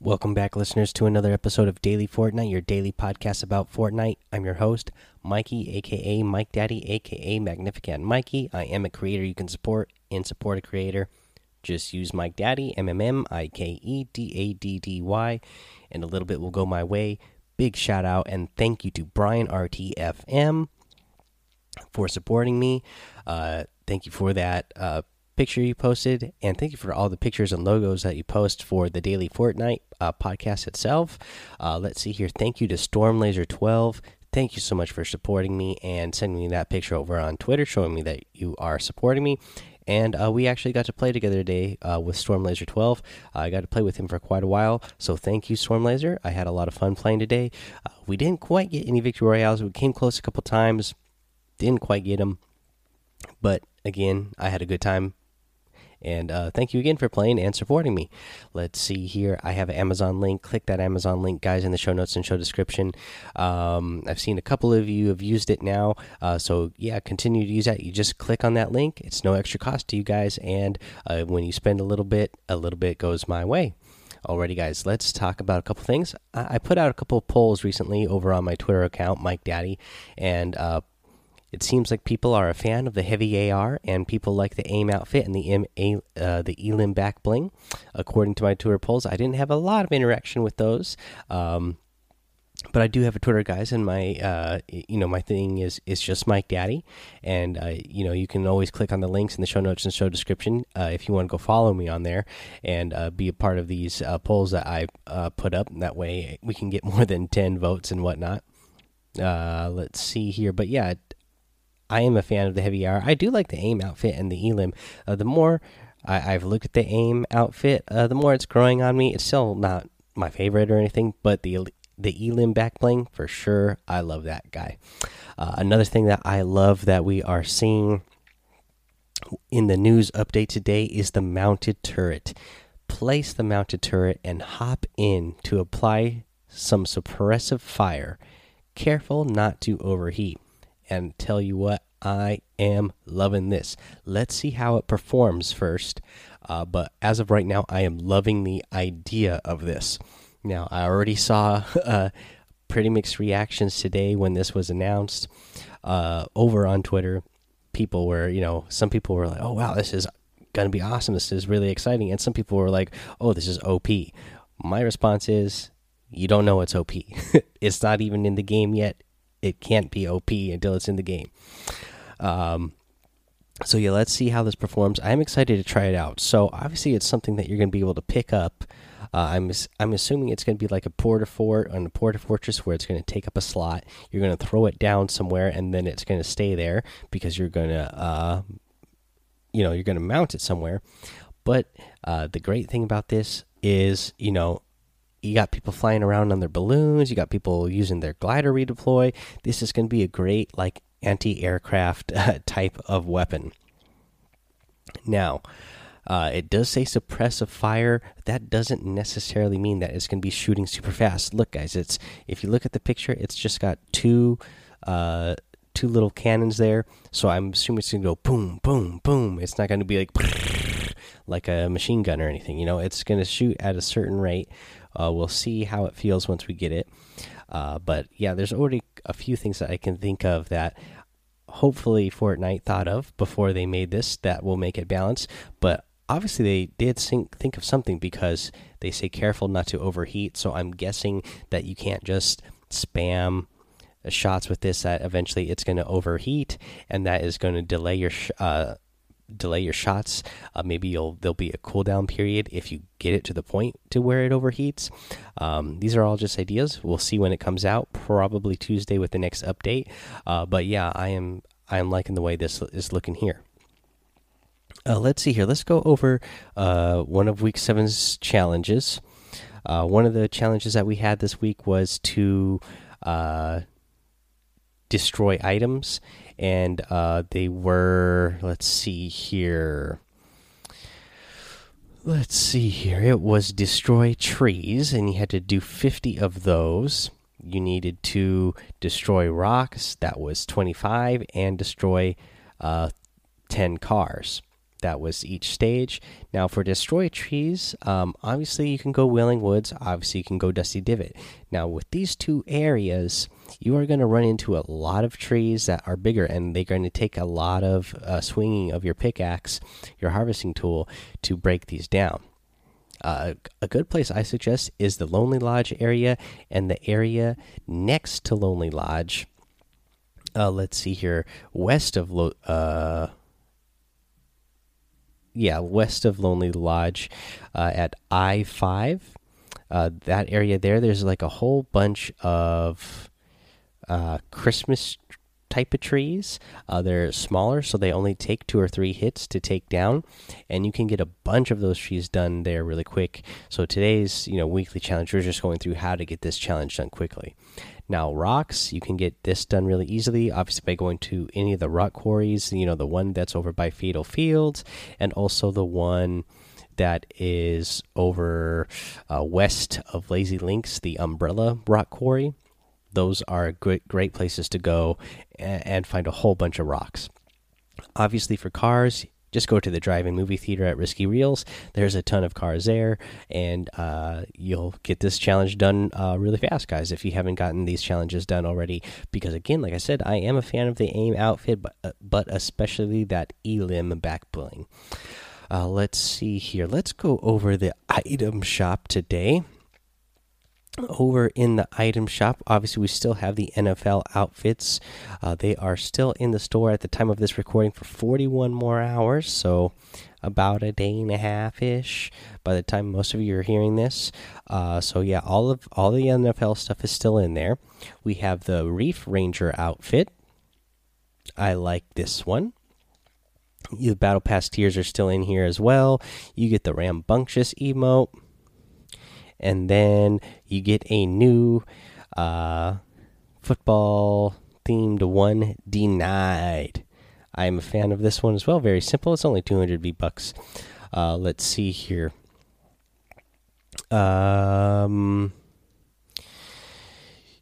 Welcome back, listeners, to another episode of Daily Fortnite, your daily podcast about Fortnite. I'm your host, Mikey, aka Mike Daddy, aka Magnificent Mikey. I am a creator you can support and support a creator. Just use Mike Daddy, M M M I K E D A D D Y, and a little bit will go my way. Big shout out and thank you to Brian RTFM for supporting me. Uh, thank you for that. Uh, picture you posted, and thank you for all the pictures and logos that you post for the daily Fortnite uh, podcast itself. Uh, let's see here. Thank you to Stormlaser12. Thank you so much for supporting me and sending me that picture over on Twitter, showing me that you are supporting me. And uh, we actually got to play together today uh, with Stormlaser12. I got to play with him for quite a while, so thank you, Stormlaser. I had a lot of fun playing today. Uh, we didn't quite get any victory royales. We came close a couple times, didn't quite get them, but again, I had a good time and uh, thank you again for playing and supporting me. Let's see here. I have an Amazon link. Click that Amazon link, guys, in the show notes and show description. Um, I've seen a couple of you have used it now. Uh, so, yeah, continue to use that. You just click on that link. It's no extra cost to you guys. And uh, when you spend a little bit, a little bit goes my way. Alrighty, guys, let's talk about a couple things. I put out a couple of polls recently over on my Twitter account, Mike Daddy, and uh, it seems like people are a fan of the heavy AR, and people like the AIM outfit and the M A, uh, the Elim back bling. According to my Twitter polls, I didn't have a lot of interaction with those, um, but I do have a Twitter, guys, and my uh, you know my thing is is just Mike Daddy, and uh, you know you can always click on the links in the show notes and show description uh, if you want to go follow me on there and uh, be a part of these uh, polls that I put up. That way we can get more than ten votes and whatnot. let's see here, but yeah I am a fan of the heavy AR. I do like the aim outfit and the elim. Uh, the more I, have looked at the aim outfit, uh, the more it's growing on me. It's still not my favorite or anything, but the the elim back bling for sure. I love that guy. Uh, another thing that I love that we are seeing in the news update today is the mounted turret. Place the mounted turret and hop in to apply some suppressive fire. Careful not to overheat and tell you what, I am loving this. Let's see how it performs first. Uh, but as of right now, I am loving the idea of this. Now, I already saw uh, pretty mixed reactions today when this was announced uh, over on Twitter. People were, you know, some people were like, oh, wow, this is going to be awesome. This is really exciting. And some people were like, oh, this is OP. My response is, you don't know it's OP. it's not even in the game yet it can't be OP until it's in the game. Um, so yeah, let's see how this performs. I'm excited to try it out. So obviously, it's something that you're going to be able to pick up. Uh, I'm I'm assuming it's going to be like a port porta fort on a porta fortress where it's going to take up a slot. You're going to throw it down somewhere, and then it's going to stay there because you're going to, uh, you know, you're going to mount it somewhere. But uh, the great thing about this is, you know, you got people flying around on their balloons. You got people using their glider redeploy. This is going to be a great like anti-aircraft uh, type of weapon. Now, uh, it does say suppressive fire. That doesn't necessarily mean that it's going to be shooting super fast. Look, guys, it's if you look at the picture, it's just got two uh, two little cannons there. So I'm assuming it's going to go boom, boom, boom. It's not going to be like like a machine gun or anything. You know, it's going to shoot at a certain rate. Uh, we'll see how it feels once we get it. Uh, but yeah, there's already a few things that I can think of that hopefully Fortnite thought of before they made this that will make it balanced. But obviously, they did think, think of something because they say careful not to overheat. So I'm guessing that you can't just spam shots with this that eventually it's going to overheat and that is going to delay your uh, delay your shots. Uh, maybe you'll there'll be a cooldown period if you get it to the point to where it overheats. Um, these are all just ideas. We'll see when it comes out. Probably Tuesday with the next update. Uh, but yeah, I am I am liking the way this is looking here. Uh, let's see here. Let's go over uh, one of week seven's challenges. Uh, one of the challenges that we had this week was to uh, destroy items. And uh, they were let's see here. Let's see here. It was destroy trees and you had to do 50 of those. You needed to destroy rocks. That was 25 and destroy uh, 10 cars that was each stage. Now for destroy trees, um, obviously you can go Wailing Woods. Obviously you can go Dusty Divot. Now with these two areas, you are going to run into a lot of trees that are bigger, and they're going to take a lot of uh, swinging of your pickaxe, your harvesting tool, to break these down. Uh, a good place I suggest is the Lonely Lodge area and the area next to Lonely Lodge. Uh, let's see here, west of Lo uh, yeah, west of Lonely Lodge, uh, at I five. Uh, that area there, there's like a whole bunch of uh, Christmas type of trees. Uh, they're smaller, so they only take two or three hits to take down, and you can get a bunch of those trees done there really quick. So today's you know weekly challenge, we're just going through how to get this challenge done quickly. Now rocks, you can get this done really easily, obviously by going to any of the rock quarries. You know the one that's over by Fatal Fields, and also the one that is over uh, west of Lazy Links, the Umbrella Rock Quarry those are great great places to go and, find a whole bunch of rocks. Obviously, for cars, just go to the drive-in movie theater at Risky Reels. There's a ton of cars there, and uh, you'll get this challenge done uh, really fast, guys. If you haven't gotten these challenges done already, because again, like I said, I am a fan of the AIM outfit, but uh, but especially that Elim back bling. Uh, let's see here. Let's go over the item shop today over in the item shop. Obviously we still have the nfl outfits. Uh, they are still in the store at the time of this recording for 41 more hours so about a day and a half ish by the time most of you are hearing this. Uh, so yeah all of all the nfl stuff is still in there. We have the reef ranger outfit. I like this one. The battle pass tiers are still in here as well. You get the rambunctious emote and then you get a new uh, football themed one denied. I am a fan of this one as well. Very simple. It's only 200 V bucks. Uh, let's see here. Um,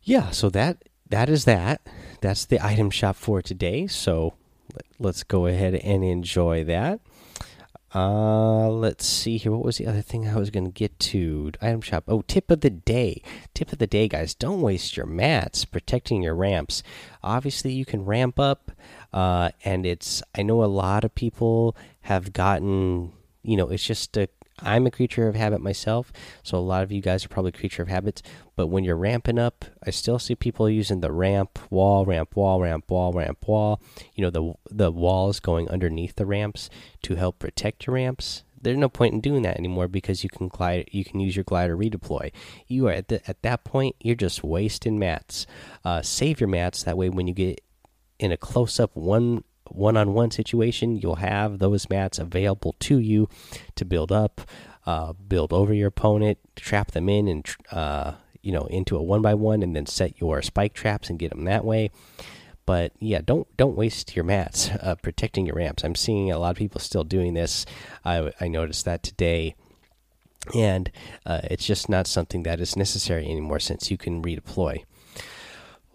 yeah, so that that is that. That's the item shop for today. So let's go ahead and enjoy that. Uh, let's see here. What was the other thing I was going to get to? Item shop. Oh, tip of the day. Tip of the day, guys. Don't waste your mats protecting your ramps. Obviously, you can ramp up, uh, and it's. I know a lot of people have gotten. You know, it's just a I'm a creature of habit myself, so a lot of you guys are probably creature of habits. But when you're ramping up, I still see people using the ramp wall, ramp wall, ramp wall, ramp wall. You know the the walls going underneath the ramps to help protect your ramps. There's no point in doing that anymore because you can glide, you can use your glider redeploy. You are at the, at that point, you're just wasting mats. Uh, save your mats that way when you get in a close up one one on one situation, you'll have those mats available to you to build up, uh, build over your opponent, trap them in, and uh, you know into a one by one, and then set your spike traps and get them that way. But yeah, don't don't waste your mats uh, protecting your ramps. I'm seeing a lot of people still doing this. I, I noticed that today and uh, it's just not something that is necessary anymore since you can redeploy.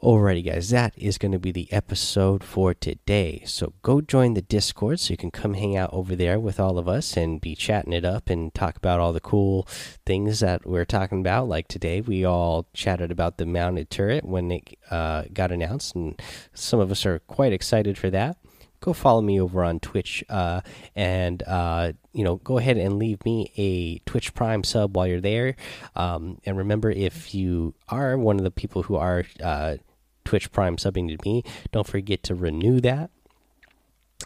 Alrighty, guys, that is going to be the episode for today. So go join the Discord so you can come hang out over there with all of us and be chatting it up and talk about all the cool things that we're talking about. Like today, we all chatted about the mounted turret when it uh, got announced, and some of us are quite excited for that. Go follow me over on Twitch, uh, and uh, you know, go ahead and leave me a Twitch Prime sub while you're there. Um, and remember, if you are one of the people who are uh, Twitch Prime subbing to me. Don't forget to renew that.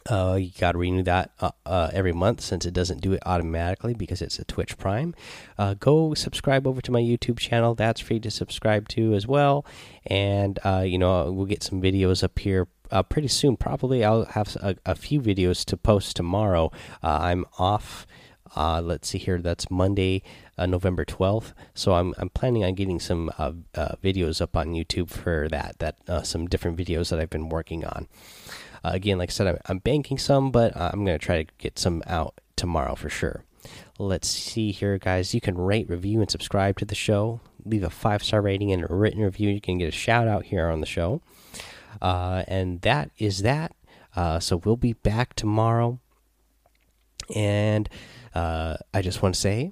Uh, you got to renew that uh, uh, every month since it doesn't do it automatically because it's a Twitch Prime. Uh, go subscribe over to my YouTube channel. That's free to subscribe to as well. And, uh, you know, we'll get some videos up here uh, pretty soon. Probably I'll have a, a, few videos to post tomorrow. I'm off. let's see here. That's Monday, uh, November 12th. So I'm I'm planning on getting some uh, uh, videos up on YouTube for that. That uh, some different videos that I've been working on. Uh, again, like I said, I'm, I'm banking some, but I'm gonna try to get some out tomorrow for sure. Let's see here, guys. You can rate, review, and subscribe to the show. Leave a five star rating and a written review. You can get a shout out here on the show. Uh, and that is that. so we'll be back tomorrow And uh, I just want to say